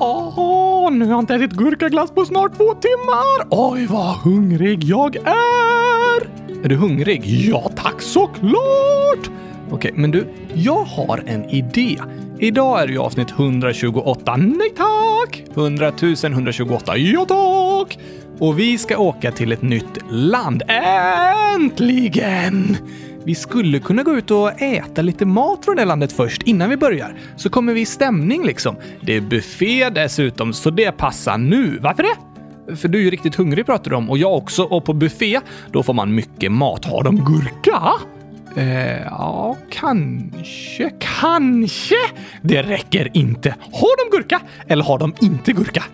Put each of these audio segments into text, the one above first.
Åh, nu har jag inte ätit gurkaglass på snart två timmar. Oj, vad hungrig jag är! Är du hungrig? Ja tack, såklart! Okej, men du, jag har en idé. Idag är det ju avsnitt 128. Nej tack! 100 000, 128. Ja tack! Och vi ska åka till ett nytt land. Äntligen! Vi skulle kunna gå ut och äta lite mat från det landet först innan vi börjar. Så kommer vi i stämning liksom. Det är buffé dessutom, så det passar nu. Varför det? För du är ju riktigt hungrig pratar du om och jag också. Och på buffé, då får man mycket mat. Har de gurka? Eh, ja, kanske. Kanske! Det räcker inte. Har de gurka eller har de inte gurka?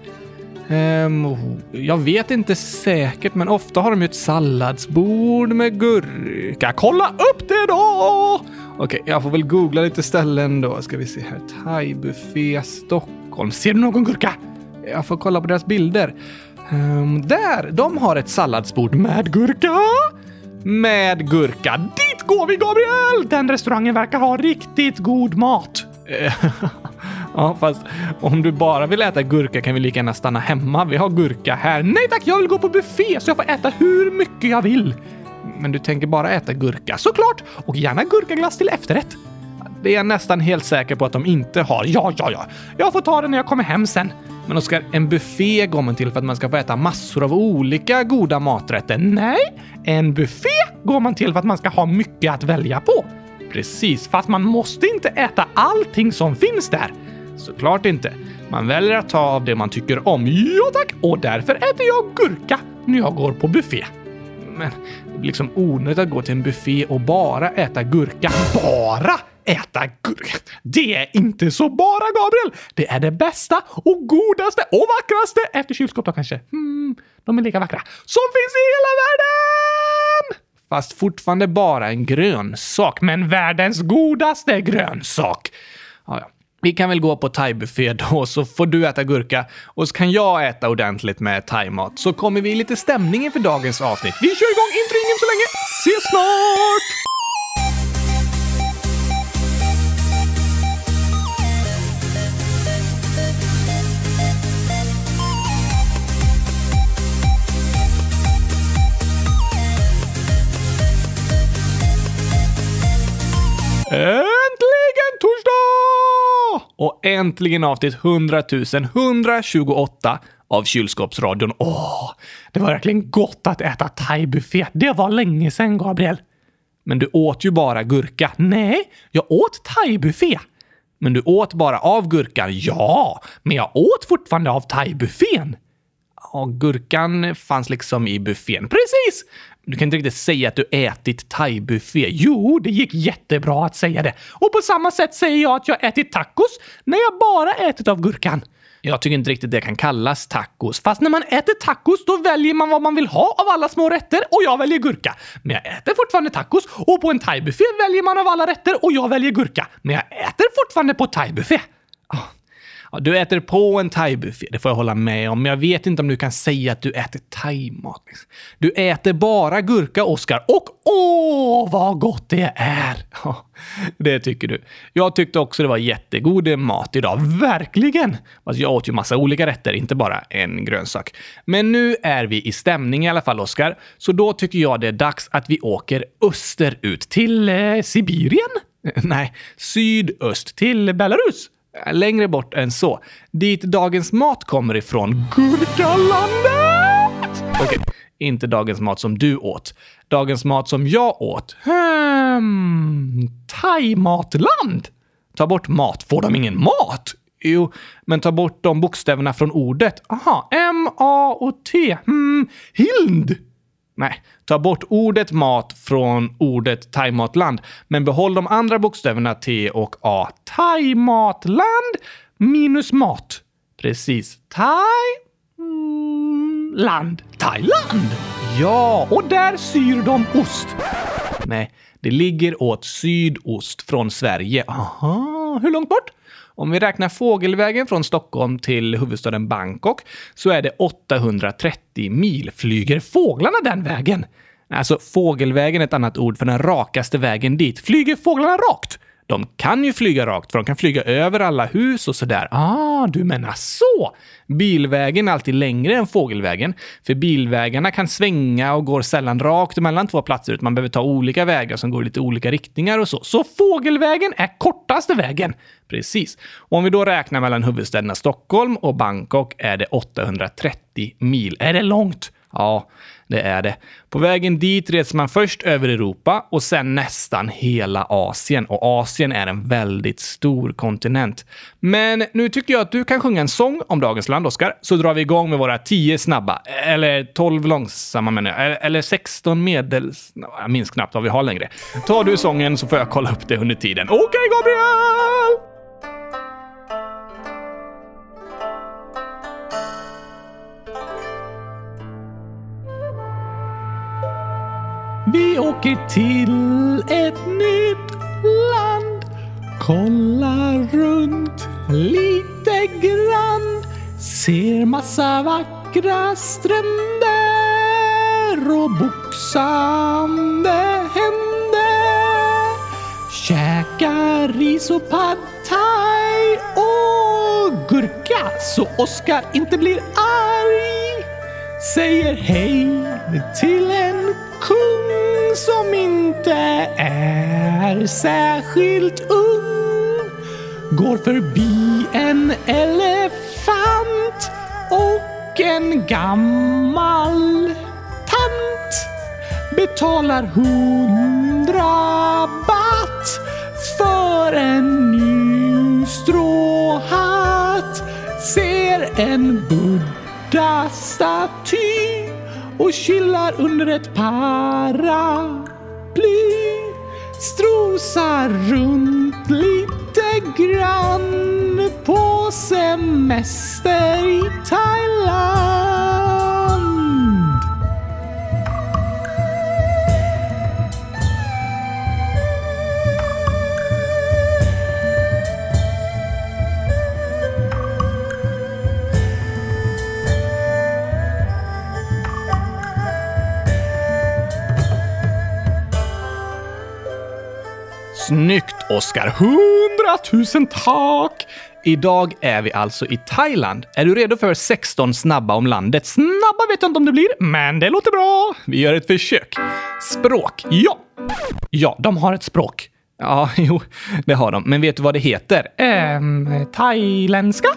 Um, jag vet inte säkert, men ofta har de ju ett salladsbord med gurka. Kolla upp det då! Okej, okay, jag får väl googla lite ställen då. Ska vi se här. Thai-buffé Stockholm. Ser du någon gurka? Jag får kolla på deras bilder. Um, där! De har ett salladsbord med gurka. Med gurka. Dit går vi, Gabriel! Den restaurangen verkar ha riktigt god mat. Eh, Ja, fast om du bara vill äta gurka kan vi lika gärna stanna hemma. Vi har gurka här. Nej tack, jag vill gå på buffé så jag får äta hur mycket jag vill. Men du tänker bara äta gurka? Såklart! Och gärna gurkaglass till efterrätt. Det är jag nästan helt säker på att de inte har. Ja, ja, ja. Jag får ta det när jag kommer hem sen. Men Oskar, en buffé går man till för att man ska få äta massor av olika goda maträtter. Nej, en buffé går man till för att man ska ha mycket att välja på. Precis, fast man måste inte äta allting som finns där. Såklart inte. Man väljer att ta av det man tycker om. Ja tack! Och därför äter jag gurka när jag går på buffé. Men det blir liksom onödigt att gå till en buffé och bara äta gurka. Bara äta gurka? Det är inte så bara, Gabriel! Det är det bästa och godaste och vackraste, efter kylskåp då kanske. Hmm, de är lika vackra, som finns i hela världen! Fast fortfarande bara en grönsak, men världens godaste grönsak. Ja, ja. Vi kan väl gå på thaibuffé då, så får du äta gurka och så kan jag äta ordentligt med thaimat. Så kommer vi i lite stämning inför dagens avsnitt. Vi kör igång intrigen så länge. Ses snart! Äntligen torsdag! Och äntligen avsnitt 100 128 av kylskåpsradion. Åh, det var verkligen gott att äta thaibuffé. Det var länge sedan, Gabriel. Men du åt ju bara gurka. Nej, jag åt thaibuffé. Men du åt bara av gurkan. Ja, men jag åt fortfarande av thaibuffén. Ja, gurkan fanns liksom i buffén. Precis! Du kan inte riktigt säga att du ätit thaibuffé. Jo, det gick jättebra att säga det. Och på samma sätt säger jag att jag ätit tacos när jag bara ätit av gurkan. Jag tycker inte riktigt det kan kallas tacos. Fast när man äter tacos, då väljer man vad man vill ha av alla små rätter och jag väljer gurka. Men jag äter fortfarande tacos och på en thaibuffé väljer man av alla rätter och jag väljer gurka. Men jag äter fortfarande på thaibuffé. Oh. Du äter på en thaibuffé, det får jag hålla med om, men jag vet inte om du kan säga att du äter thaimat. Du äter bara gurka, Oskar, och åh, vad gott det är! Ja, det tycker du. Jag tyckte också det var jättegod mat idag, verkligen! Fast jag åt ju massa olika rätter, inte bara en grönsak. Men nu är vi i stämning i alla fall, Oskar, så då tycker jag det är dags att vi åker österut till eh, Sibirien? Nej, sydöst till Belarus. Längre bort än så. Dit dagens mat kommer ifrån. Gurkalandet! Okej, okay. inte dagens mat som du åt. Dagens mat som jag åt. Hmm, thaimatland? Ta bort mat. Får de ingen mat? Jo, men ta bort de bokstäverna från ordet. Aha, M, A och T. Hmm, Hild! Nej, ta bort ordet mat från ordet thaimatland, men behåll de andra bokstäverna T och A. Thaimatland minus mat. Precis. Thai... Mm, land. Thailand! Ja, och där syr de ost. Nej, det ligger åt sydost från Sverige. Aha, hur långt bort? Om vi räknar fågelvägen från Stockholm till huvudstaden Bangkok så är det 830 mil. Flyger fåglarna den vägen? Alltså, fågelvägen är ett annat ord för den rakaste vägen dit. Flyger fåglarna rakt? De kan ju flyga rakt, för de kan flyga över alla hus och sådär. Ah, du menar så! Bilvägen är alltid längre än fågelvägen, för bilvägarna kan svänga och går sällan rakt mellan två platser, utan man behöver ta olika vägar som går i lite olika riktningar och så. Så fågelvägen är kortaste vägen. Precis. Och om vi då räknar mellan huvudstäderna Stockholm och Bangkok är det 830 mil. Är det långt? Ja, det är det. På vägen dit reser man först över Europa och sen nästan hela Asien. Och Asien är en väldigt stor kontinent. Men nu tycker jag att du kan sjunga en sång om dagens land, Oskar, så drar vi igång med våra 10 snabba. Eller 12 långsamma menar jag. Eller 16 medels... Jag minns knappt vad vi har längre. Ta du sången så får jag kolla upp det under tiden. Okej, okay, Gabriel! Vi åker till ett nytt land. Kollar runt lite grann. Ser massa vackra stränder och boxande händer. Käkar ris och pad thai och gurka så Oskar inte blir arg. Säger hej till en kung som inte är särskilt ung går förbi en elefant och en gammal tant betalar hundra baht för en ny stråhatt ser en buddha-staty och chillar under ett paraply. Strosar runt lite grann på semester i Thailand. Snyggt, Oskar! Hundratusen tack! Idag är vi alltså i Thailand. Är du redo för 16 snabba om landet? Snabba vet jag inte om det blir, men det låter bra. Vi gör ett försök. Språk. Ja. Ja, de har ett språk. Ja, jo, det har de. Men vet du vad det heter? Ehm, thailändska?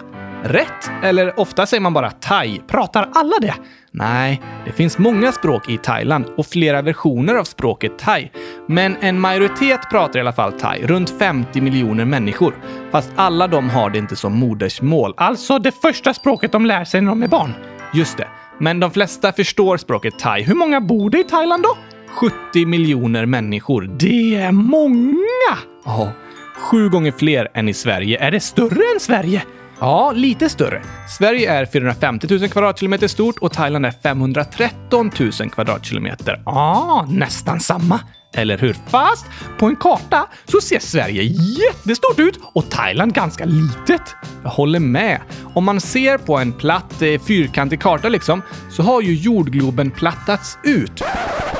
Rätt! Eller ofta säger man bara thai. Pratar alla det? Nej, det finns många språk i Thailand och flera versioner av språket thai. Men en majoritet pratar i alla fall thai, runt 50 miljoner människor. Fast alla de har det inte som modersmål. Alltså det första språket de lär sig när de är barn. Just det. Men de flesta förstår språket thai. Hur många bor det i Thailand då? 70 miljoner människor. Det är många! Ja, sju gånger fler än i Sverige. Är det större än Sverige? Ja, lite större. Sverige är 450 000 kvadratkilometer stort och Thailand är 513 000 kvadratkilometer. Ja, nästan samma. Eller hur? Fast på en karta så ser Sverige jättestort ut och Thailand ganska litet. Jag håller med. Om man ser på en platt eh, fyrkantig karta liksom, så har ju jordgloben plattats ut.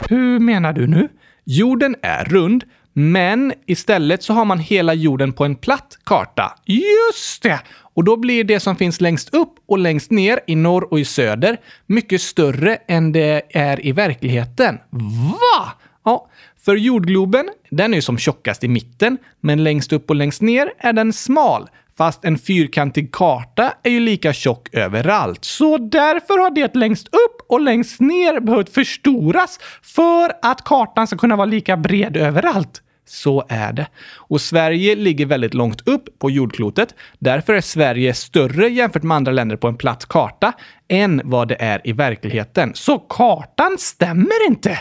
Hur menar du nu? Jorden är rund, men istället så har man hela jorden på en platt karta. Just det! Och då blir det som finns längst upp och längst ner i norr och i söder mycket större än det är i verkligheten. Va? Ja, för jordgloben, den är ju som tjockast i mitten, men längst upp och längst ner är den smal. Fast en fyrkantig karta är ju lika tjock överallt. Så därför har det längst upp och längst ner behövt förstoras för att kartan ska kunna vara lika bred överallt. Så är det. Och Sverige ligger väldigt långt upp på jordklotet. Därför är Sverige större jämfört med andra länder på en platt karta än vad det är i verkligheten. Så kartan stämmer inte!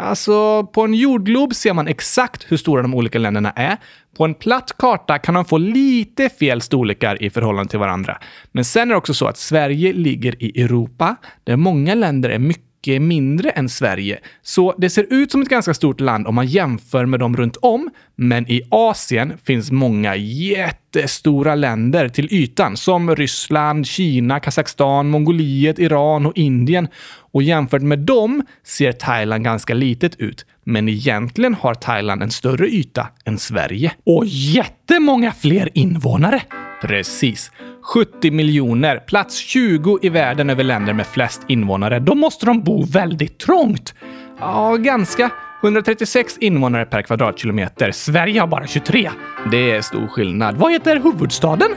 Alltså, på en jordglob ser man exakt hur stora de olika länderna är. På en platt karta kan de få lite fel storlekar i förhållande till varandra. Men sen är det också så att Sverige ligger i Europa, där många länder är mycket mycket mindre än Sverige. Så det ser ut som ett ganska stort land om man jämför med dem runt om. Men i Asien finns många jättestora länder till ytan som Ryssland, Kina, Kazakstan, Mongoliet, Iran och Indien. Och jämfört med dem ser Thailand ganska litet ut. Men egentligen har Thailand en större yta än Sverige. Och jättemånga fler invånare! Precis. 70 miljoner, plats 20 i världen över länder med flest invånare. Då måste de bo väldigt trångt. Ja, ganska. 136 invånare per kvadratkilometer. Sverige har bara 23. Det är stor skillnad. Vad heter huvudstaden?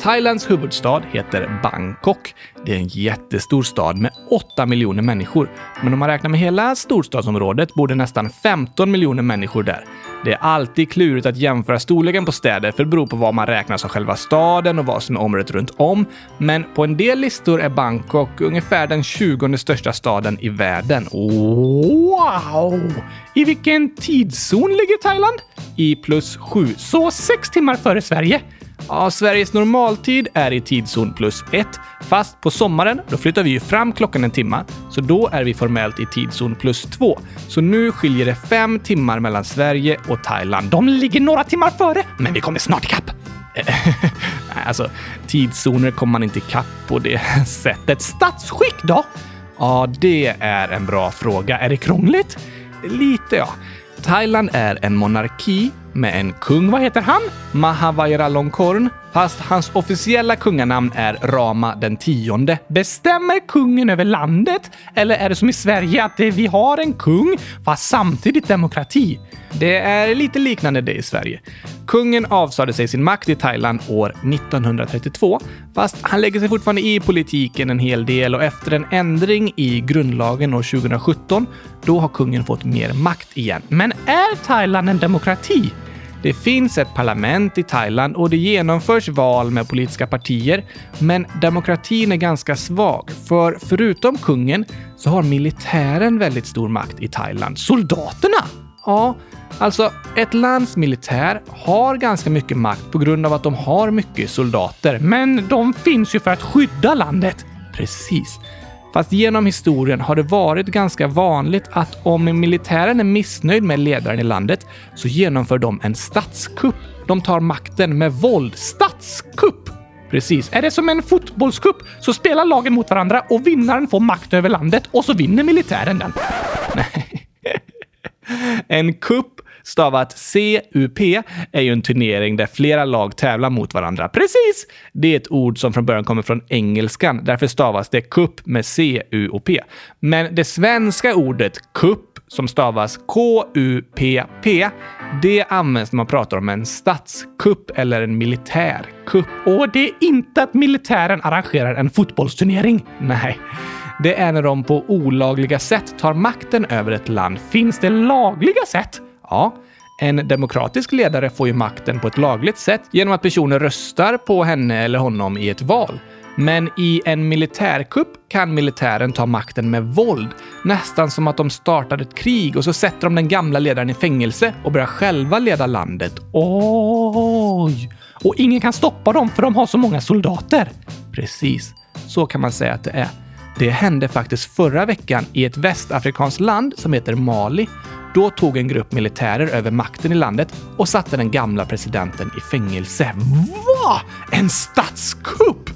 Thailands huvudstad heter Bangkok. Det är en jättestor stad med 8 miljoner människor. Men om man räknar med hela storstadsområdet bor det nästan 15 miljoner människor där. Det är alltid klurigt att jämföra storleken på städer för det beror på vad man räknar som själva staden och vad som är området runt om. Men på en del listor är Bangkok ungefär den 20 största staden i världen. Wow! I vilken tidszon ligger Thailand? I plus 7, så sex timmar före Sverige. Ja, Sveriges normaltid är i tidszon plus ett, fast på sommaren då flyttar vi ju fram klockan en timma, så då är vi formellt i tidszon plus två. Så nu skiljer det fem timmar mellan Sverige och Thailand. De ligger några timmar före, men vi kommer snart ikapp. Eh, alltså tidszoner kommer man inte ikapp på det sättet. Statsskick då? Ja, det är en bra fråga. Är det krångligt? Lite, ja. Thailand är en monarki med en kung. Vad heter han? Mahavajiralongkorn. Fast hans officiella kunganamn är Rama den tionde. Bestämmer kungen över landet? Eller är det som i Sverige att vi har en kung, fast samtidigt demokrati? Det är lite liknande det i Sverige. Kungen avsade sig sin makt i Thailand år 1932, fast han lägger sig fortfarande i politiken en hel del och efter en ändring i grundlagen år 2017, då har kungen fått mer makt igen. Men är Thailand en demokrati? Det finns ett parlament i Thailand och det genomförs val med politiska partier. Men demokratin är ganska svag, för förutom kungen så har militären väldigt stor makt i Thailand. Soldaterna! Ja, alltså ett lands militär har ganska mycket makt på grund av att de har mycket soldater. Men de finns ju för att skydda landet. Precis. Fast genom historien har det varit ganska vanligt att om militären är missnöjd med ledaren i landet så genomför de en statskupp. De tar makten med våld. Statskupp! Precis. Är det som en fotbollskupp så spelar lagen mot varandra och vinnaren får makt över landet och så vinner militären den. Nej. En kupp stavat CUP är ju en turnering där flera lag tävlar mot varandra. Precis! Det är ett ord som från början kommer från engelskan. Därför stavas det cup med C-U-O-P. Men det svenska ordet cup, som stavas K-U-P-P, det används när man pratar om en statskupp eller en militärkupp. Och det är inte att militären arrangerar en fotbollsturnering. Nej. Det är när de på olagliga sätt tar makten över ett land. Finns det lagliga sätt? Ja, en demokratisk ledare får ju makten på ett lagligt sätt genom att personer röstar på henne eller honom i ett val. Men i en militärkupp kan militären ta makten med våld. Nästan som att de startar ett krig och så sätter de den gamla ledaren i fängelse och börjar själva leda landet. Oj! Och ingen kan stoppa dem för de har så många soldater. Precis, så kan man säga att det är. Det hände faktiskt förra veckan i ett västafrikanskt land som heter Mali. Då tog en grupp militärer över makten i landet och satte den gamla presidenten i fängelse. Va? En statskupp?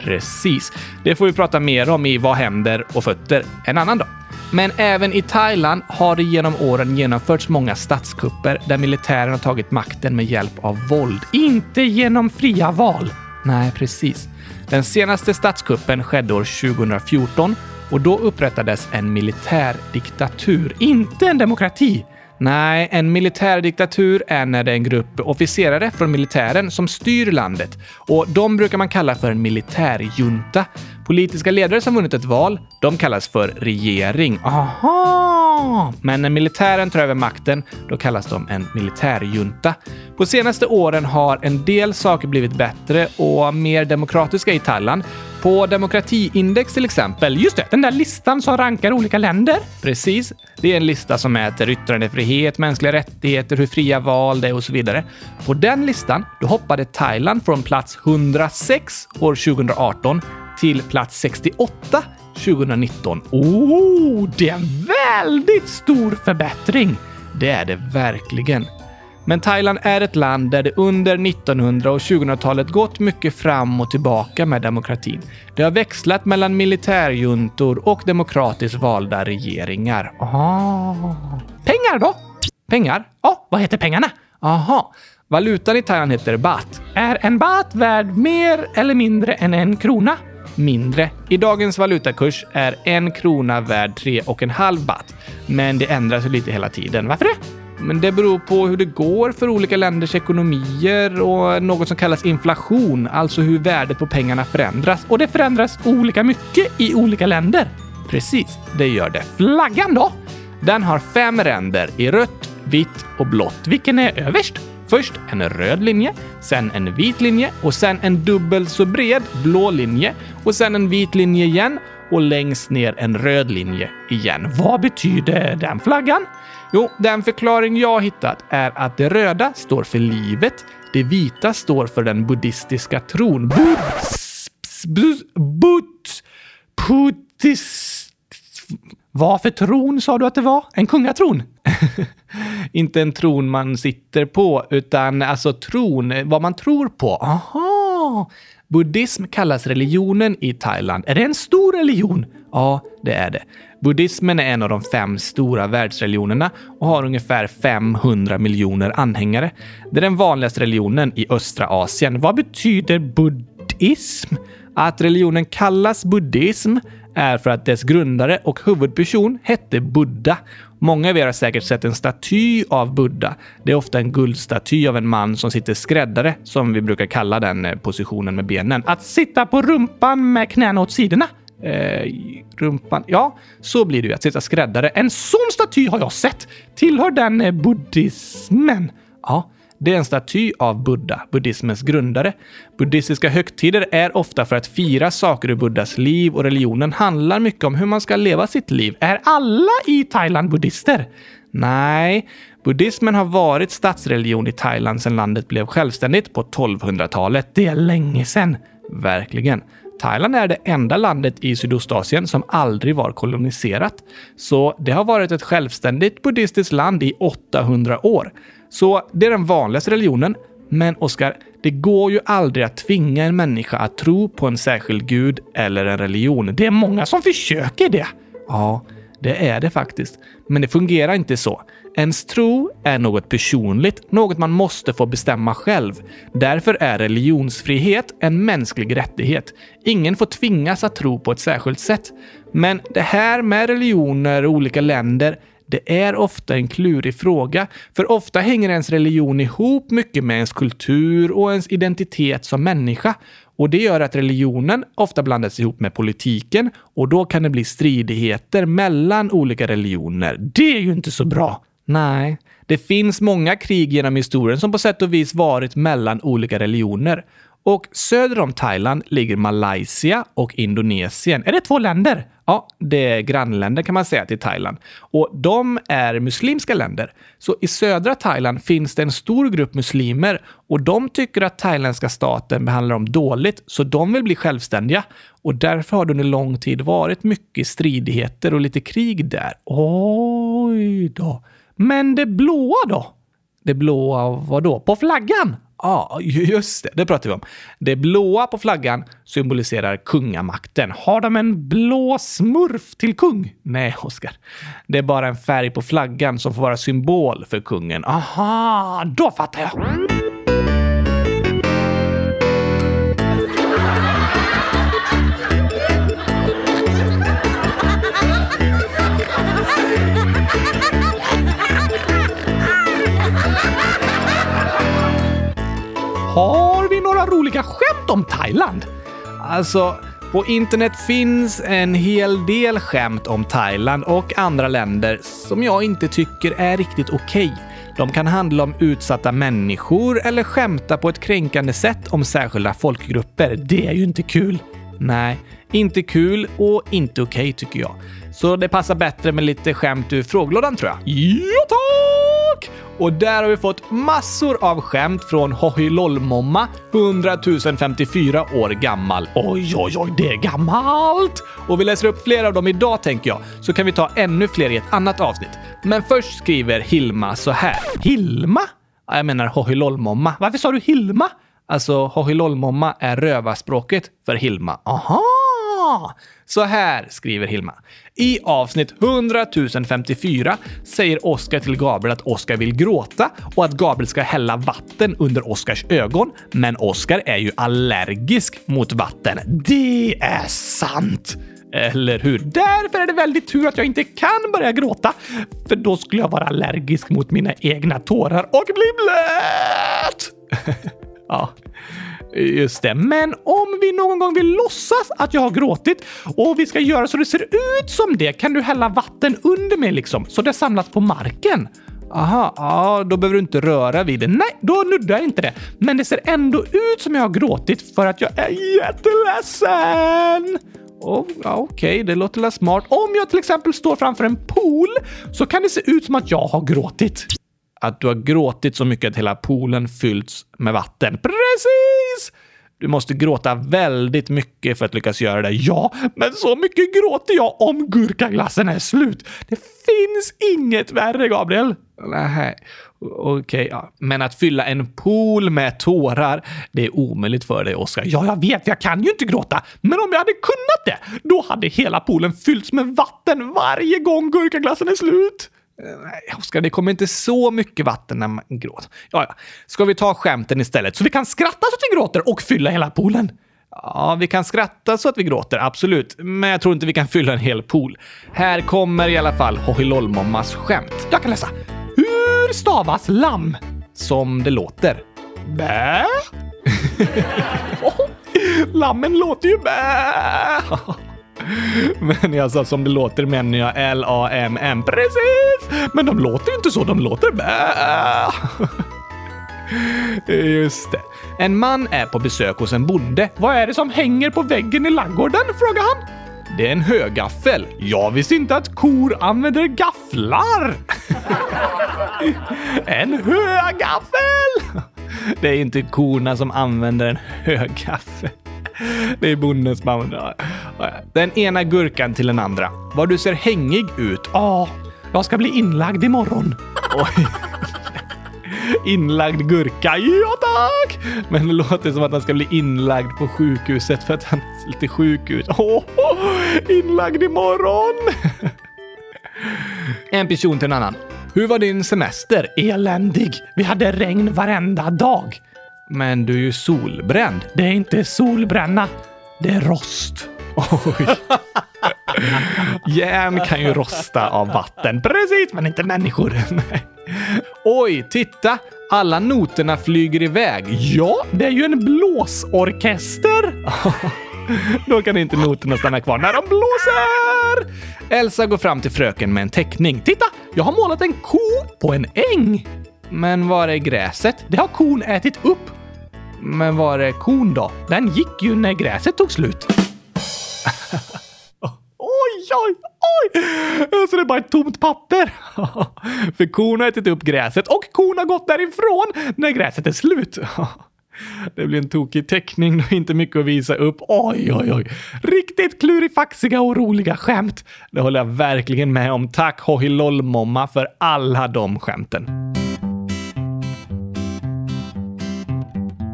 Precis. Det får vi prata mer om i Vad händer och fötter en annan dag. Men även i Thailand har det genom åren genomförts många statskupper där militären har tagit makten med hjälp av våld. Inte genom fria val. Nej, precis. Den senaste statskuppen skedde år 2014 och då upprättades en militärdiktatur, inte en demokrati. Nej, en militärdiktatur är när det är en grupp officerare från militären som styr landet och de brukar man kalla för en militärjunta. Politiska ledare som vunnit ett val, de kallas för regering. Aha! Men när militären tar över makten, då kallas de en militärjunta. På senaste åren har en del saker blivit bättre och mer demokratiska i Thailand. På demokratiindex till exempel, just det, den där listan som rankar olika länder. Precis. Det är en lista som mäter yttrandefrihet, mänskliga rättigheter, hur fria val det är och så vidare. På den listan, då hoppade Thailand från plats 106 år 2018 till plats 68 2019. Oh, det är en väldigt stor förbättring! Det är det verkligen. Men Thailand är ett land där det under 1900 och 2000-talet gått mycket fram och tillbaka med demokratin. Det har växlat mellan militärjuntor och demokratiskt valda regeringar. Ah. Pengar då? Pengar? Ja, vad heter pengarna? Aha. Valutan i Thailand heter baht. Är en baht värd mer eller mindre än en krona? Mindre. I dagens valutakurs är en krona värd tre och en halv baht. Men det ändras ju lite hela tiden. Varför det? Men det beror på hur det går för olika länders ekonomier och något som kallas inflation, alltså hur värdet på pengarna förändras. Och det förändras olika mycket i olika länder. Precis, det gör det. Flaggan då? Den har fem ränder i rött, vitt och blått. Vilken är överst? Först en röd linje, sen en vit linje och sen en dubbelt så bred blå linje och sen en vit linje igen och längst ner en röd linje igen. Vad betyder den flaggan? Jo, den förklaring jag hittat är att det röda står för livet, det vita står för den buddhistiska tron. Buddhist... Buddhist... Vad för tron sa du att det var? En kungatron? Inte en tron man sitter på, utan alltså tron, vad man tror på. Aha! Buddhism kallas religionen i Thailand. Är det en stor religion? Ja, det är det. Buddhismen är en av de fem stora världsreligionerna och har ungefär 500 miljoner anhängare. Det är den vanligaste religionen i östra Asien. Vad betyder buddhism? Att religionen kallas buddhism är för att dess grundare och huvudperson hette Buddha. Många av er har säkert sett en staty av Buddha. Det är ofta en guldstaty av en man som sitter skräddare, som vi brukar kalla den eh, positionen med benen. Att sitta på rumpan med knäna åt sidorna? Eh, rumpan. Ja, så blir det ju. Att sitta skräddare. En sån staty har jag sett! Tillhör den eh, buddhismen? Ja, det är en staty av Buddha, buddhismens grundare. Buddhistiska högtider är ofta för att fira saker ur Buddhas liv och religionen handlar mycket om hur man ska leva sitt liv. Är alla i Thailand buddhister? Nej, buddhismen har varit statsreligion i Thailand sedan landet blev självständigt på 1200-talet. Det är länge sedan. Verkligen. Thailand är det enda landet i Sydostasien som aldrig var koloniserat. Så det har varit ett självständigt buddhistiskt land i 800 år. Så det är den vanligaste religionen. Men Oskar, det går ju aldrig att tvinga en människa att tro på en särskild gud eller en religion. Det är många som försöker det. Ja, det är det faktiskt. Men det fungerar inte så. Ens tro är något personligt, något man måste få bestämma själv. Därför är religionsfrihet en mänsklig rättighet. Ingen får tvingas att tro på ett särskilt sätt. Men det här med religioner och olika länder det är ofta en klurig fråga, för ofta hänger ens religion ihop mycket med ens kultur och ens identitet som människa. Och det gör att religionen ofta blandas ihop med politiken och då kan det bli stridigheter mellan olika religioner. Det är ju inte så bra. Nej, det finns många krig genom historien som på sätt och vis varit mellan olika religioner. Och söder om Thailand ligger Malaysia och Indonesien. Är det två länder? Ja, det är grannländer kan man säga till Thailand. Och de är muslimska länder. Så i södra Thailand finns det en stor grupp muslimer och de tycker att thailändska staten behandlar dem dåligt, så de vill bli självständiga. Och därför har det under lång tid varit mycket stridigheter och lite krig där. Oj då. Men det blåa då? Det blåa vadå? På flaggan? Ja, just det. Det pratar vi om. Det blåa på flaggan symboliserar kungamakten. Har de en blå smurf till kung? Nej, Oskar. Det är bara en färg på flaggan som får vara symbol för kungen. Aha, då fattar jag. Har vi några roliga skämt om Thailand? Alltså, på internet finns en hel del skämt om Thailand och andra länder som jag inte tycker är riktigt okej. Okay. De kan handla om utsatta människor eller skämta på ett kränkande sätt om särskilda folkgrupper. Det är ju inte kul. Nej, inte kul och inte okej okay, tycker jag. Så det passar bättre med lite skämt ur frågelådan tror jag. Ja tack! Och där har vi fått massor av skämt från Hohilollmomma, 100 054 år gammal. Oj, oj, oj, det är gammalt! Och vi läser upp flera av dem idag tänker jag, så kan vi ta ännu fler i ett annat avsnitt. Men först skriver Hilma så här. Hilma? Ja, Jag menar Hohilollmomma. Varför sa du Hilma? Alltså, Hohilollmomma är rövarspråket för Hilma. Aha! Så här skriver Hilma. I avsnitt 100 054 säger Oskar till Gabriel att Oskar vill gråta och att Gabriel ska hälla vatten under Oskars ögon. Men Oskar är ju allergisk mot vatten. Det är sant! Eller hur? Därför är det väldigt tur att jag inte kan börja gråta, för då skulle jag vara allergisk mot mina egna tårar och bli blöt! Ja, Eh, just det. Men om vi någon gång vill låtsas att jag har gråtit och vi ska göra så det ser ut som det, kan du hälla vatten under mig liksom, så det samlas på marken? Aha, ja, då behöver du inte röra vid det. Nej, då nuddar jag inte det. Men det ser ändå ut som jag har gråtit för att jag är jätteledsen. Oh, ja, Okej, okay. det låter väl smart. Om jag till exempel står framför en pool så kan det se ut som att jag har gråtit. Att du har gråtit så mycket att hela poolen fyllts med vatten. Precis! Du måste gråta väldigt mycket för att lyckas göra det. Ja, men så mycket gråter jag om gurkaglassen är slut. Det finns inget värre, Gabriel. Nej, okej. Okay, ja. Men att fylla en pool med tårar, det är omöjligt för dig, Oskar. Ja, jag vet. Jag kan ju inte gråta. Men om jag hade kunnat det, då hade hela poolen fyllts med vatten varje gång gurkaglassen är slut. Nej, Oskar, det kommer inte så mycket vatten när man gråter. Ja, ja. Ska vi ta skämten istället? Så vi kan skratta så att vi gråter och fylla hela poolen? Ja, vi kan skratta så att vi gråter, absolut. Men jag tror inte vi kan fylla en hel pool. Här kommer i alla fall Hohilolmommas skämt. Jag kan läsa. Hur stavas lamm? Som det låter. Bä? Lammen låter ju bä! Men jag alltså sa som det låter menar jag L-A-M-M. Precis! Men de låter ju inte så, de låter bä. Just det. En man är på besök hos en bonde. Vad är det som hänger på väggen i ladugården? frågar han. Det är en högaffel. Jag visste inte att kor använder gafflar. en högaffel! Det är inte korna som använder en högaffel. Det är bondens mamma. Den ena gurkan till den andra. Vad du ser hängig ut. Ja, jag ska bli inlagd imorgon. Oj. Inlagd gurka. Ja tack! Men det låter som att han ska bli inlagd på sjukhuset för att han ser lite sjuk ut. Oh, inlagd imorgon! En person till en annan. Hur var din semester? Eländig. Vi hade regn varenda dag. Men du är ju solbränd. Det är inte solbränna. Det är rost. Oj. Järn kan ju rosta av vatten. Precis, men inte människor. Oj, titta! Alla noterna flyger iväg. Ja, det är ju en blåsorkester. Då kan inte noterna stanna kvar när de blåser! Elsa går fram till fröken med en teckning. Titta! Jag har målat en ko på en äng. Men var är gräset? Det har kon ätit upp. Men var är kon då? Den gick ju när gräset tog slut. oj, oj, oj! Så det är bara ett tomt papper. För kon har ätit upp gräset och kon har gått därifrån när gräset är slut. Det blir en tokig teckning och inte mycket att visa upp. Oj, oj, oj. Riktigt klurifaxiga och roliga skämt. Det håller jag verkligen med om. Tack Hohilolmomma för alla de skämten.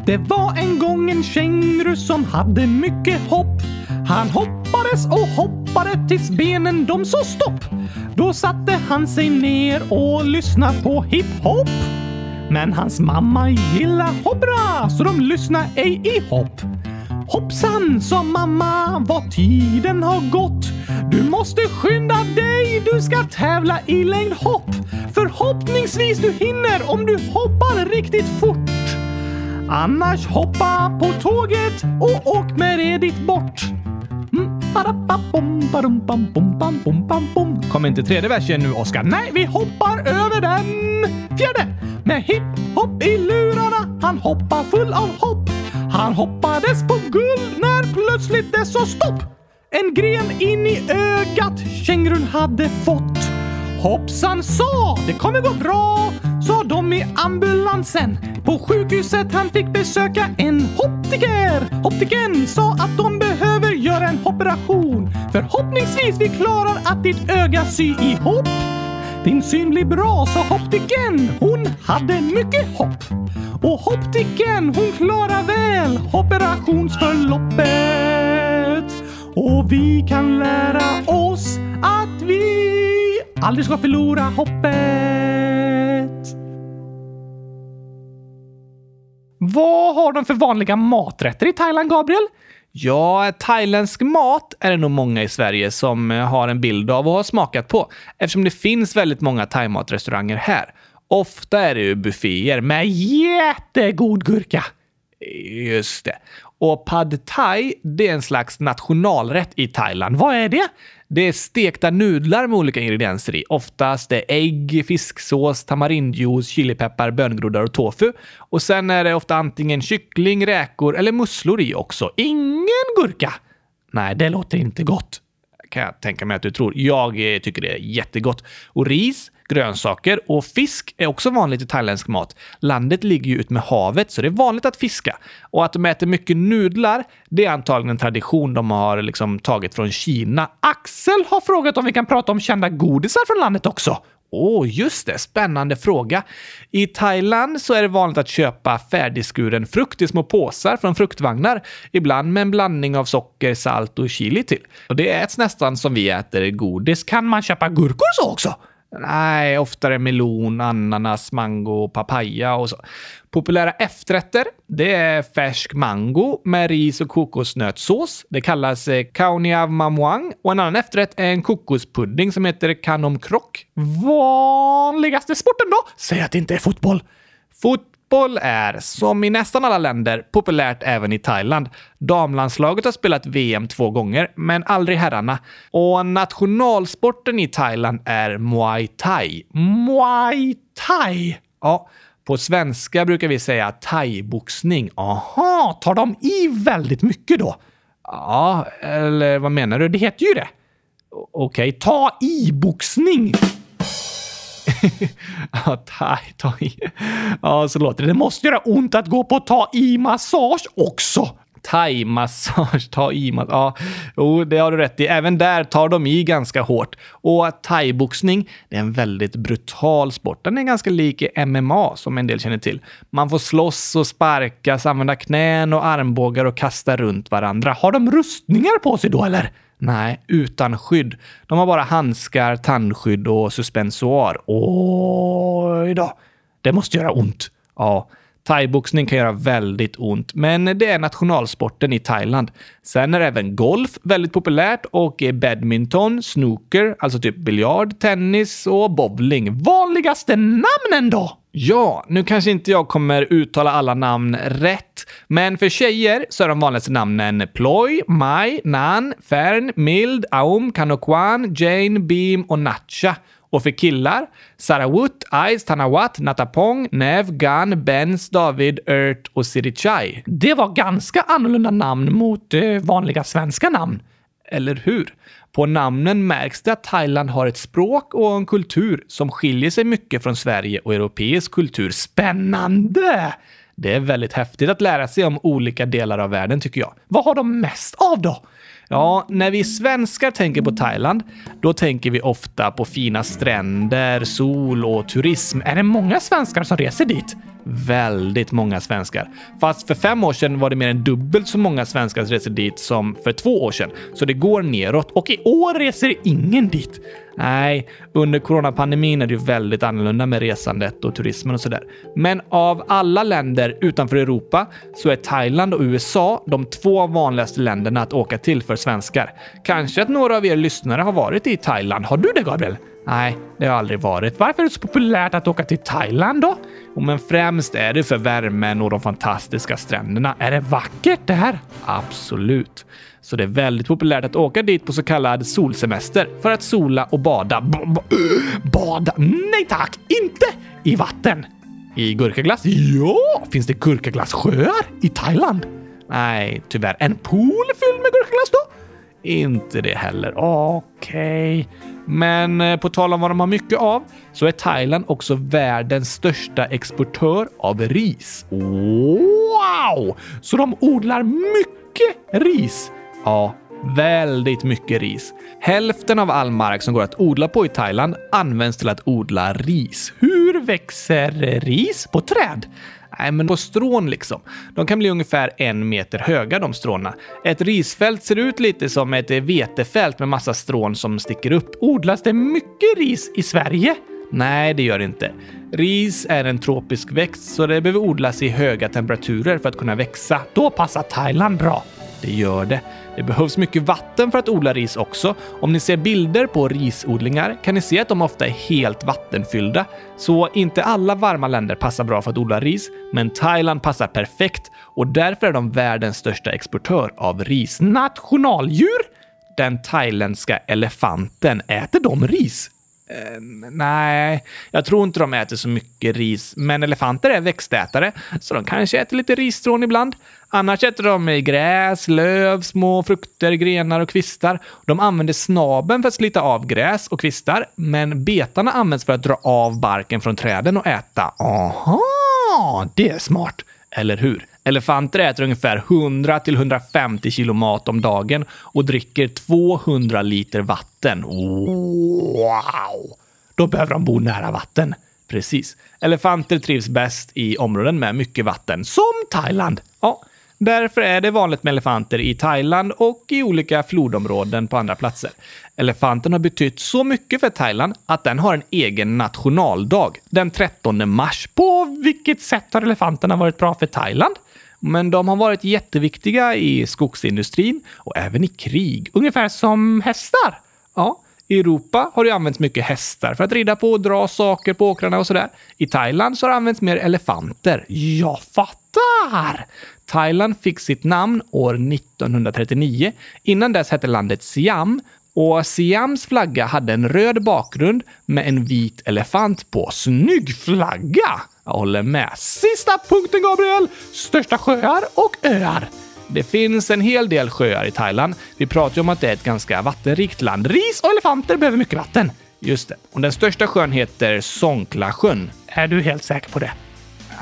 Det var en gång en känguru som hade mycket hopp. Han hoppades och hoppade tills benen de sa stopp. Då satte han sig ner och lyssnade på hiphop. Men hans mamma gillar hoppra så de lyssnar ej i hopp. Hoppsan, sa mamma, vad tiden har gått. Du måste skynda dig, du ska tävla i längdhopp. Förhoppningsvis du hinner om du hoppar riktigt fort. Annars hoppa på tåget och åk med det dit bort. Mm, Kommer inte tredje versen nu, Oskar? Nej, vi hoppar över den! Fjärde! Med hiphop i lurarna, han hoppar full av hopp. Han hoppades på guld när plötsligt det sa stopp. En gren in i ögat kängurun hade fått. Hoppsan sa, det kommer gå bra, sa de i ambulansen. På sjukhuset han fick besöka en optiker. Optiken sa att de behöver göra en operation. Förhoppningsvis vi klarar att ditt öga sy ihop. Din syn blir bra, sa optiken. Hon hade mycket hopp. Och optiken, hon klarar väl operationsförloppet. Och vi kan lära oss aldrig ska förlora hoppet. Vad har de för vanliga maträtter i Thailand, Gabriel? Ja, thailändsk mat är det nog många i Sverige som eh, har en bild av och har smakat på eftersom det finns väldigt många thaimatrestauranger här. Ofta är det ju bufféer med jättegod gurka. Just det. Och pad thai, det är en slags nationalrätt i Thailand. Vad är det? Det är stekta nudlar med olika ingredienser i. Oftast är ägg, fisksås, tamarindjuice, chilipeppar, böngroddar och tofu. Och sen är det ofta antingen kyckling, räkor eller musslor i också. Ingen gurka? Nej, det låter inte gott. Kan jag tänka mig att du tror. Jag eh, tycker det är jättegott. Och ris, grönsaker och fisk är också vanligt i thailändsk mat. Landet ligger ju ut med havet, så det är vanligt att fiska. Och att de äter mycket nudlar, det är antagligen en tradition de har liksom tagit från Kina. Axel har frågat om vi kan prata om kända godisar från landet också. Åh, oh, just det. Spännande fråga. I Thailand så är det vanligt att köpa färdigskuren frukt i små påsar från fruktvagnar. Ibland med en blandning av socker, salt och chili till. Och det äts nästan som vi äter godis. Kan man köpa gurkor så också? Nej, oftare melon, ananas, mango, papaya och så. Populära efterrätter, det är färsk mango med ris och kokosnötssås. Det kallas eh, kauniav mamuang och en annan efterrätt är en kokospudding som heter kanom krok. Vanligaste sporten då? Säg att det inte är fotboll. Fot Fotboll är, som i nästan alla länder, populärt även i Thailand. Damlandslaget har spelat VM två gånger, men aldrig herrarna. Och nationalsporten i Thailand är muay thai. Muay thai? Ja, på svenska brukar vi säga thaiboxning. Aha, tar de i väldigt mycket då? Ja, eller vad menar du? Det heter ju det. Okej, okay, ta i-boxning. ja, taj, taj. Ja, så låter det. Det måste göra ont att gå på ta i-massage också. Thai-massage, ta i Ja, jo, det har du rätt i. Även där tar de i ganska hårt. Och thaiboxning, det är en väldigt brutal sport. Den är ganska lik MMA som en del känner till. Man får slåss och sparkas, använda knän och armbågar och kasta runt varandra. Har de rustningar på sig då eller? Nej, utan skydd. De har bara handskar, tandskydd och suspensoar. Oj då. Det måste göra ont. Ja, thaiboxning kan göra väldigt ont, men det är nationalsporten i Thailand. Sen är även golf väldigt populärt och badminton, snooker, alltså typ biljard, tennis och bowling. Vanligaste namnen då? Ja, nu kanske inte jag kommer uttala alla namn rätt, men för tjejer så är de vanligaste namnen Ploy, Mai, Nan, Fern, Mild, Aum, Kanokwan, Jane, Beam och Natcha. Och för killar, Sarawut, Ice, Tanawat, Natapong, Nev, Gan, Benz, David, Ert och Sirichai. Det var ganska annorlunda namn mot eh, vanliga svenska namn. Eller hur? På namnen märks det att Thailand har ett språk och en kultur som skiljer sig mycket från Sverige och europeisk kultur. Spännande! Det är väldigt häftigt att lära sig om olika delar av världen tycker jag. Vad har de mest av då? Ja, när vi svenskar tänker på Thailand, då tänker vi ofta på fina stränder, sol och turism. Är det många svenskar som reser dit? Väldigt många svenskar. Fast för fem år sedan var det mer än dubbelt så många svenskar som reser dit som för två år sedan. Så det går neråt. Och i år reser ingen dit. Nej, under coronapandemin är det ju väldigt annorlunda med resandet och turismen och sådär. Men av alla länder utanför Europa så är Thailand och USA de två vanligaste länderna att åka till för svenskar. Kanske att några av er lyssnare har varit i Thailand. Har du det, Gabriel? Nej, det har aldrig varit. Varför är det så populärt att åka till Thailand då? Och men främst är det för värmen och de fantastiska stränderna. Är det vackert det här? Absolut. Så det är väldigt populärt att åka dit på så kallad solsemester för att sola och bada. B bada? Nej tack! Inte i vatten! I gurkaglass? Ja! Finns det gurkaglassjöar i Thailand? Nej, tyvärr. En pool fylld med gurkaglass då? Inte det heller. Okej. Men eh, på tal om vad de har mycket av så är Thailand också världens största exportör av ris. Wow! Så de odlar mycket ris? Ja, väldigt mycket ris. Hälften av all mark som går att odla på i Thailand används till att odla ris. Hur växer ris? På träd? Nej, men på strån liksom. De kan bli ungefär en meter höga de stråna. Ett risfält ser ut lite som ett vetefält med massa strån som sticker upp. Odlas det mycket ris i Sverige? Nej, det gör det inte. Ris är en tropisk växt, så det behöver odlas i höga temperaturer för att kunna växa. Då passar Thailand bra. Det gör det. Det behövs mycket vatten för att odla ris också. Om ni ser bilder på risodlingar kan ni se att de ofta är helt vattenfyllda. Så inte alla varma länder passar bra för att odla ris, men Thailand passar perfekt och därför är de världens största exportör av ris. Nationaldjur? Den thailändska elefanten. Äter de ris? Uh, nej, jag tror inte de äter så mycket ris, men elefanter är växtätare, så de kanske äter lite risstrån ibland. Annars äter de gräs, löv, små frukter, grenar och kvistar. De använder snaben för att slita av gräs och kvistar, men betarna används för att dra av barken från träden och äta. Aha, det är smart. Eller hur? Elefanter äter ungefär 100-150 kilo mat om dagen och dricker 200 liter vatten. Wow! Då behöver de bo nära vatten. Precis. Elefanter trivs bäst i områden med mycket vatten, som Thailand. Ja, Därför är det vanligt med elefanter i Thailand och i olika flodområden på andra platser. Elefanten har betytt så mycket för Thailand att den har en egen nationaldag den 13 mars. På vilket sätt har elefanterna varit bra för Thailand? Men de har varit jätteviktiga i skogsindustrin och även i krig. Ungefär som hästar? Ja. I Europa har det använts mycket hästar för att rida på och dra saker på åkrarna och sådär. I Thailand så har det använts mer elefanter. Jag fattar! Thailand fick sitt namn år 1939. Innan dess hette landet Siam och Siams flagga hade en röd bakgrund med en vit elefant på. Snygg flagga! Jag håller med. Sista punkten, Gabriel! Största sjöar och öar. Det finns en hel del sjöar i Thailand. Vi pratar ju om att det är ett ganska vattenrikt land. Ris och elefanter behöver mycket vatten. Just det. Och den största sjön heter Songkla sjön. Är du helt säker på det?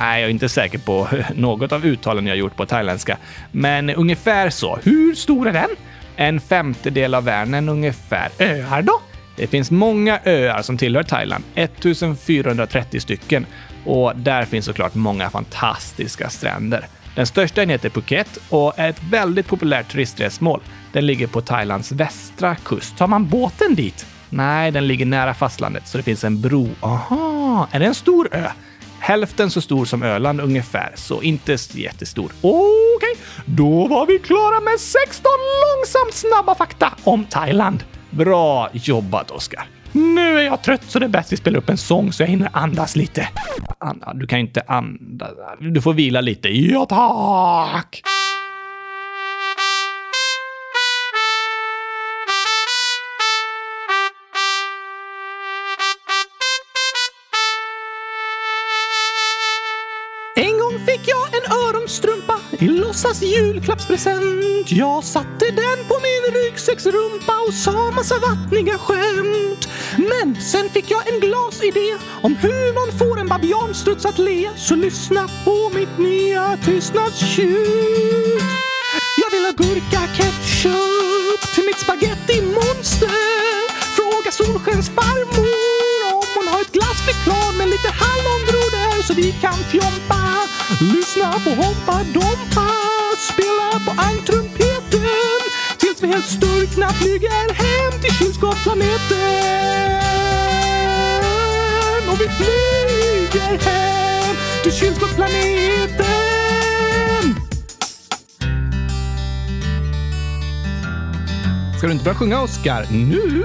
Nej, jag är inte säker på något av uttalen jag gjort på thailändska, men ungefär så. Hur stor är den? En femtedel av världen ungefär. Öar då? Det finns många öar som tillhör Thailand, 1430 stycken. Och där finns såklart många fantastiska stränder. Den största heter Phuket och är ett väldigt populärt turistresmål. Den ligger på Thailands västra kust. Tar man båten dit? Nej, den ligger nära fastlandet så det finns en bro. Aha, är det en stor ö? Hälften så stor som Öland ungefär, så inte jättestor. Okej, okay. då var vi klara med 16 långsamt snabba fakta om Thailand. Bra jobbat, Oskar. Nu är jag trött så det är bäst vi spelar upp en sång så jag hinner andas lite. Du kan inte andas. Du får vila lite. Ja, tack! Låtsas julklappspresent. Jag satte den på min ryggsäcksrumpa och sa massa vattniga skämt. Men sen fick jag en glasidé om hur man får en babianstruts att le. Så lyssna på mitt nya tystnadstjut. Jag vill ha gurka ketchup till mitt spaghetti-monster. Fråga Solskens farmor om hon har ett glassflygplan med lite här så vi kan fjompa. Lyssna på Hoppa Dompa, spela på ankrumpeten tills vi helt sturkna flyger hem till kylskåpsplaneten. Och vi flyger hem till kylskåpsplaneten. Ska du inte börja sjunga, Oscar? Nu?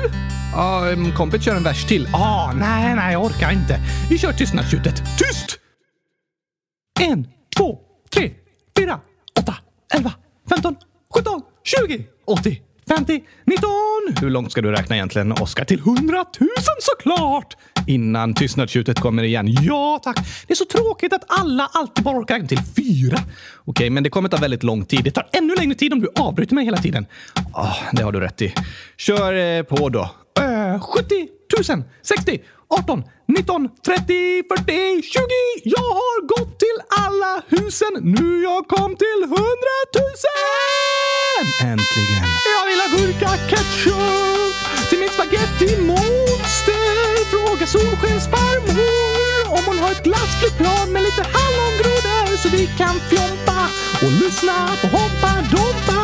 Ja, kompet kör en vers till. Ah, nej, nej, jag orkar inte. Vi kör tystnadstjutet. Tyst! En, två, tre, fyra, åtta, elva, femton, sjutton, tjugo, åttio, 50, 19. Hur långt ska du räkna egentligen, Oscar? Till hundratusen, såklart! Innan tystnadstjutet kommer igen. Ja, tack. Det är så tråkigt att alla alltid bara orkar räkna till fyra. Okej, men det kommer ta väldigt lång tid. Det tar ännu längre tid om du avbryter mig hela tiden. Oh, det har du rätt i. Kör eh, på då. Uh, 70 000, 60, 18, 19, 30, 40, 20. Jag har gått till alla husen. Nu jag kom till 100 000! Äntligen. Jag vill ha gurka ketchup till mitt spagettimonster. Fråga Solskens farmor om hon har ett glassflygplan med lite hallongrodor så vi kan fjompa och lyssna på Hoppa Dompa.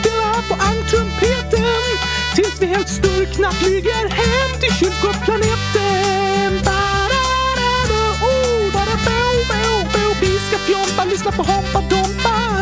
Spela på ankrumpeten tills vi helt sturkna flyger hem till kyrkoplaneten. Oh, bo, bo. Vi ska fjompa, lyssna på Hoppa Dompa.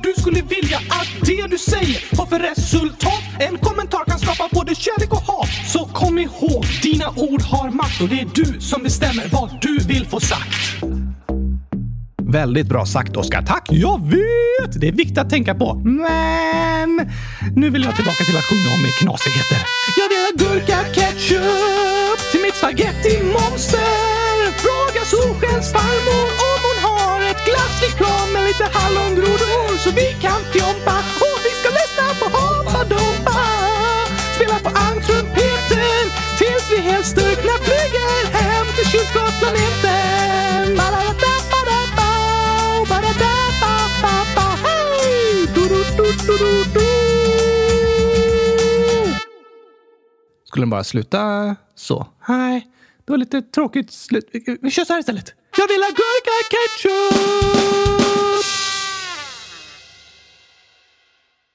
skulle vilja att det du säger har för resultat. En kommentar kan skapa både kärlek och hat. Så kom ihåg, dina ord har makt och det är du som bestämmer vad du vill få sagt. Väldigt bra sagt, Oskar. Tack! Jag vet! Det är viktigt att tänka på. Men nu vill jag tillbaka till att sjunga om knasigheter. Jag vill ha gurka ketchup till mitt spaghetti-monster. Fråga Solskens farmor lite hallongrodor så vi kan fjompa och vi ska lyssna på Hoppa Dompa. Spela på ankrumpeten tills vi helt styrkna flyger hem till kylskåpsplaneten. Skulle den bara sluta så? Nej, det var lite tråkigt slut. Vi- Vi kör så här istället. Jag vill ha gurka ketchup!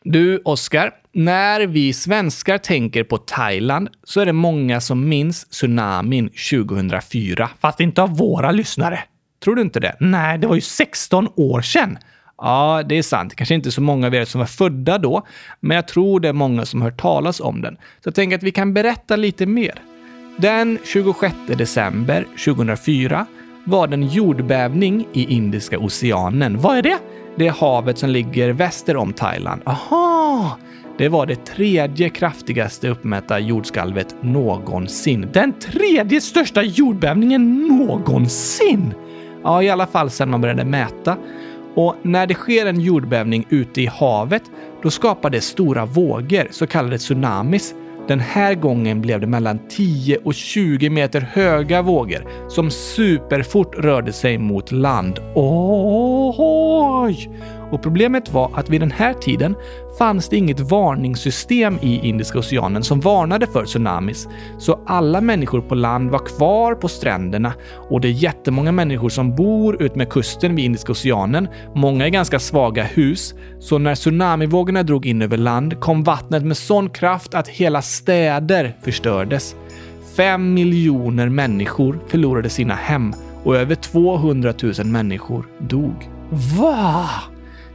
Du, Oskar. När vi svenskar tänker på Thailand så är det många som minns tsunamin 2004. Fast inte av våra lyssnare. Tror du inte det? Nej, det var ju 16 år sedan. Ja, det är sant. Kanske inte så många av er som var födda då, men jag tror det är många som har hört talas om den. Så jag tänker att vi kan berätta lite mer. Den 26 december 2004 var det en jordbävning i Indiska oceanen. Vad är det? Det är havet som ligger väster om Thailand. Aha! Det var det tredje kraftigaste uppmätta jordskalvet någonsin. Den tredje största jordbävningen någonsin! Ja, i alla fall sedan man började mäta. Och när det sker en jordbävning ute i havet, då skapar det stora vågor, så kallade tsunamis. Den här gången blev det mellan 10 och 20 meter höga vågor som superfort rörde sig mot land. Oj! Och problemet var att vid den här tiden fanns det inget varningssystem i Indiska oceanen som varnade för tsunamis. Så alla människor på land var kvar på stränderna och det är jättemånga människor som bor utmed kusten vid Indiska oceanen. Många är ganska svaga hus, så när tsunamivågorna drog in över land kom vattnet med sån kraft att hela städer förstördes. Fem miljoner människor förlorade sina hem och över 200 000 människor dog. Va?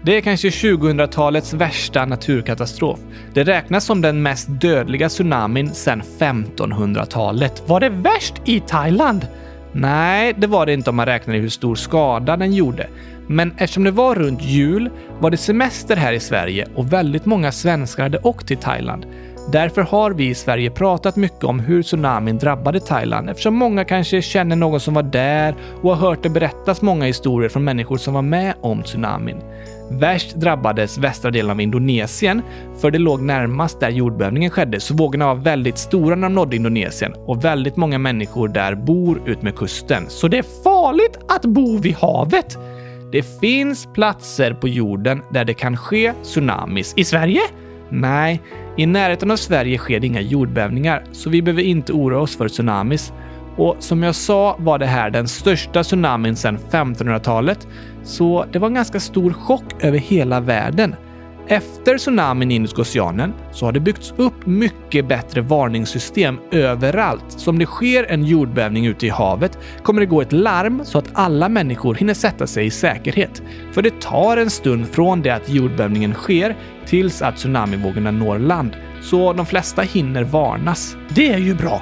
Det är kanske 2000-talets värsta naturkatastrof. Det räknas som den mest dödliga tsunamin sedan 1500-talet. Var det värst i Thailand? Nej, det var det inte om man räknar i hur stor skada den gjorde. Men eftersom det var runt jul var det semester här i Sverige och väldigt många svenskar hade åkt till Thailand. Därför har vi i Sverige pratat mycket om hur tsunamin drabbade Thailand eftersom många kanske känner någon som var där och har hört det berättas många historier från människor som var med om tsunamin. Värst drabbades västra delen av Indonesien, för det låg närmast där jordbävningen skedde, så vågorna var väldigt stora när de nådde Indonesien och väldigt många människor där bor ut med kusten. Så det är farligt att bo vid havet? Det finns platser på jorden där det kan ske tsunamis. I Sverige? Nej, i närheten av Sverige sker det inga jordbävningar, så vi behöver inte oroa oss för tsunamis. Och som jag sa var det här den största tsunamin sedan 1500-talet, så det var en ganska stor chock över hela världen. Efter tsunamin i Indiska oceanen så har det byggts upp mycket bättre varningssystem överallt. Så om det sker en jordbävning ute i havet kommer det gå ett larm så att alla människor hinner sätta sig i säkerhet. För det tar en stund från det att jordbävningen sker tills att tsunamivågorna når land. Så de flesta hinner varnas. Det är ju bra.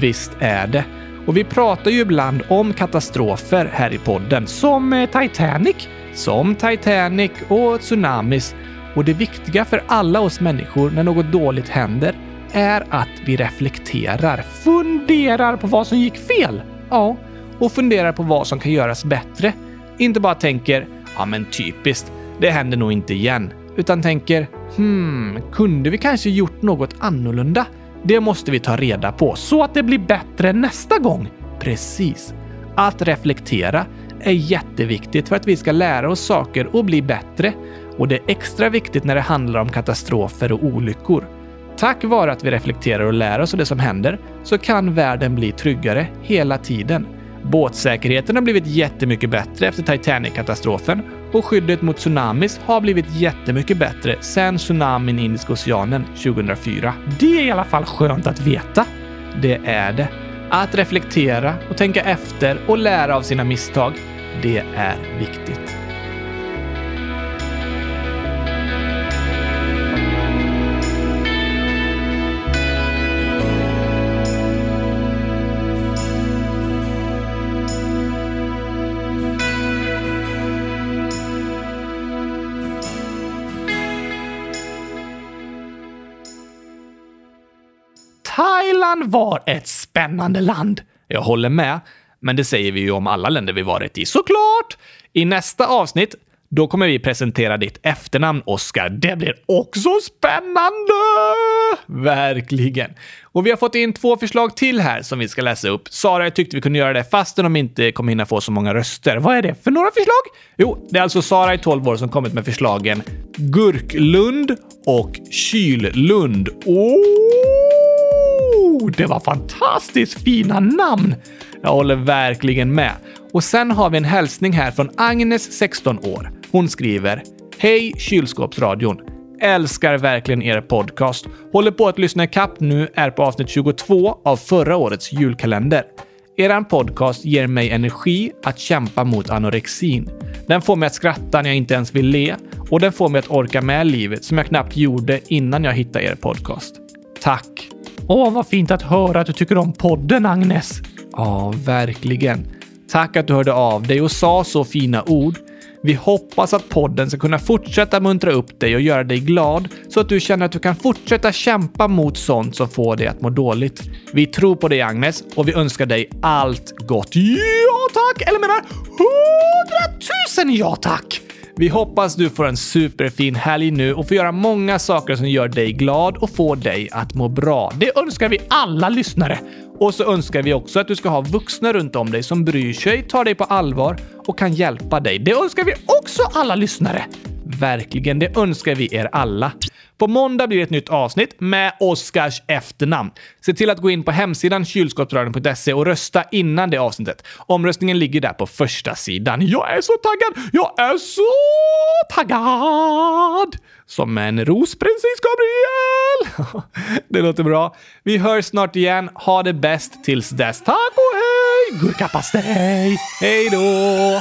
Visst är det. Och vi pratar ju ibland om katastrofer här i podden. Som eh, Titanic. Som Titanic och tsunamis. Och det viktiga för alla oss människor när något dåligt händer är att vi reflekterar. Funderar på vad som gick fel. Ja, och funderar på vad som kan göras bättre. Inte bara tänker “ja men typiskt, det händer nog inte igen” utan tänker “hmm, kunde vi kanske gjort något annorlunda?” Det måste vi ta reda på så att det blir bättre nästa gång. Precis. Att reflektera är jätteviktigt för att vi ska lära oss saker och bli bättre. Och det är extra viktigt när det handlar om katastrofer och olyckor. Tack vare att vi reflekterar och lär oss av det som händer så kan världen bli tryggare hela tiden. Båtsäkerheten har blivit jättemycket bättre efter Titanic-katastrofen och skyddet mot tsunamis har blivit jättemycket bättre sedan tsunamin i Indiska oceanen 2004. Det är i alla fall skönt att veta. Det är det. Att reflektera och tänka efter och lära av sina misstag, det är viktigt. Thailand var ett spännande land. Jag håller med, men det säger vi ju om alla länder vi varit i såklart! I nästa avsnitt då kommer vi presentera ditt efternamn, Oskar. Det blir också spännande! Verkligen. Och vi har fått in två förslag till här som vi ska läsa upp. Sara tyckte vi kunde göra det fastän de inte kommer hinna få så många röster. Vad är det för några förslag? Jo, det är alltså Sara i 12 år som kommit med förslagen Gurklund och Kyllund. Oh, det var fantastiskt fina namn! Jag håller verkligen med. Och sen har vi en hälsning här från Agnes, 16 år. Hon skriver Hej kylskåpsradion! Älskar verkligen er podcast. Håller på att lyssna ikapp nu, är på avsnitt 22 av förra årets julkalender. Eran podcast ger mig energi att kämpa mot anorexin. Den får mig att skratta när jag inte ens vill le och den får mig att orka med livet som jag knappt gjorde innan jag hittade er podcast. Tack! Åh, vad fint att höra att du tycker om podden, Agnes. Ja, verkligen. Tack att du hörde av dig och sa så fina ord. Vi hoppas att podden ska kunna fortsätta muntra upp dig och göra dig glad så att du känner att du kan fortsätta kämpa mot sånt som får dig att må dåligt. Vi tror på dig Agnes och vi önskar dig allt gott. Ja tack! Eller menar hundratusen ja tack! Vi hoppas du får en superfin helg nu och får göra många saker som gör dig glad och får dig att må bra. Det önskar vi alla lyssnare. Och så önskar vi också att du ska ha vuxna runt om dig som bryr sig, tar dig på allvar och kan hjälpa dig. Det önskar vi också alla lyssnare. Verkligen, det önskar vi er alla. På måndag blir det ett nytt avsnitt med Oscars efternamn. Se till att gå in på hemsidan kylskåpsradion.se och rösta innan det avsnittet. Omröstningen ligger där på första sidan. Jag är så taggad! Jag är så taggad! Som en rosprinsess Gabriel! det låter bra. Vi hörs snart igen. Ha det bäst tills dess. Tack och hej! Gurkapastej! Hej då!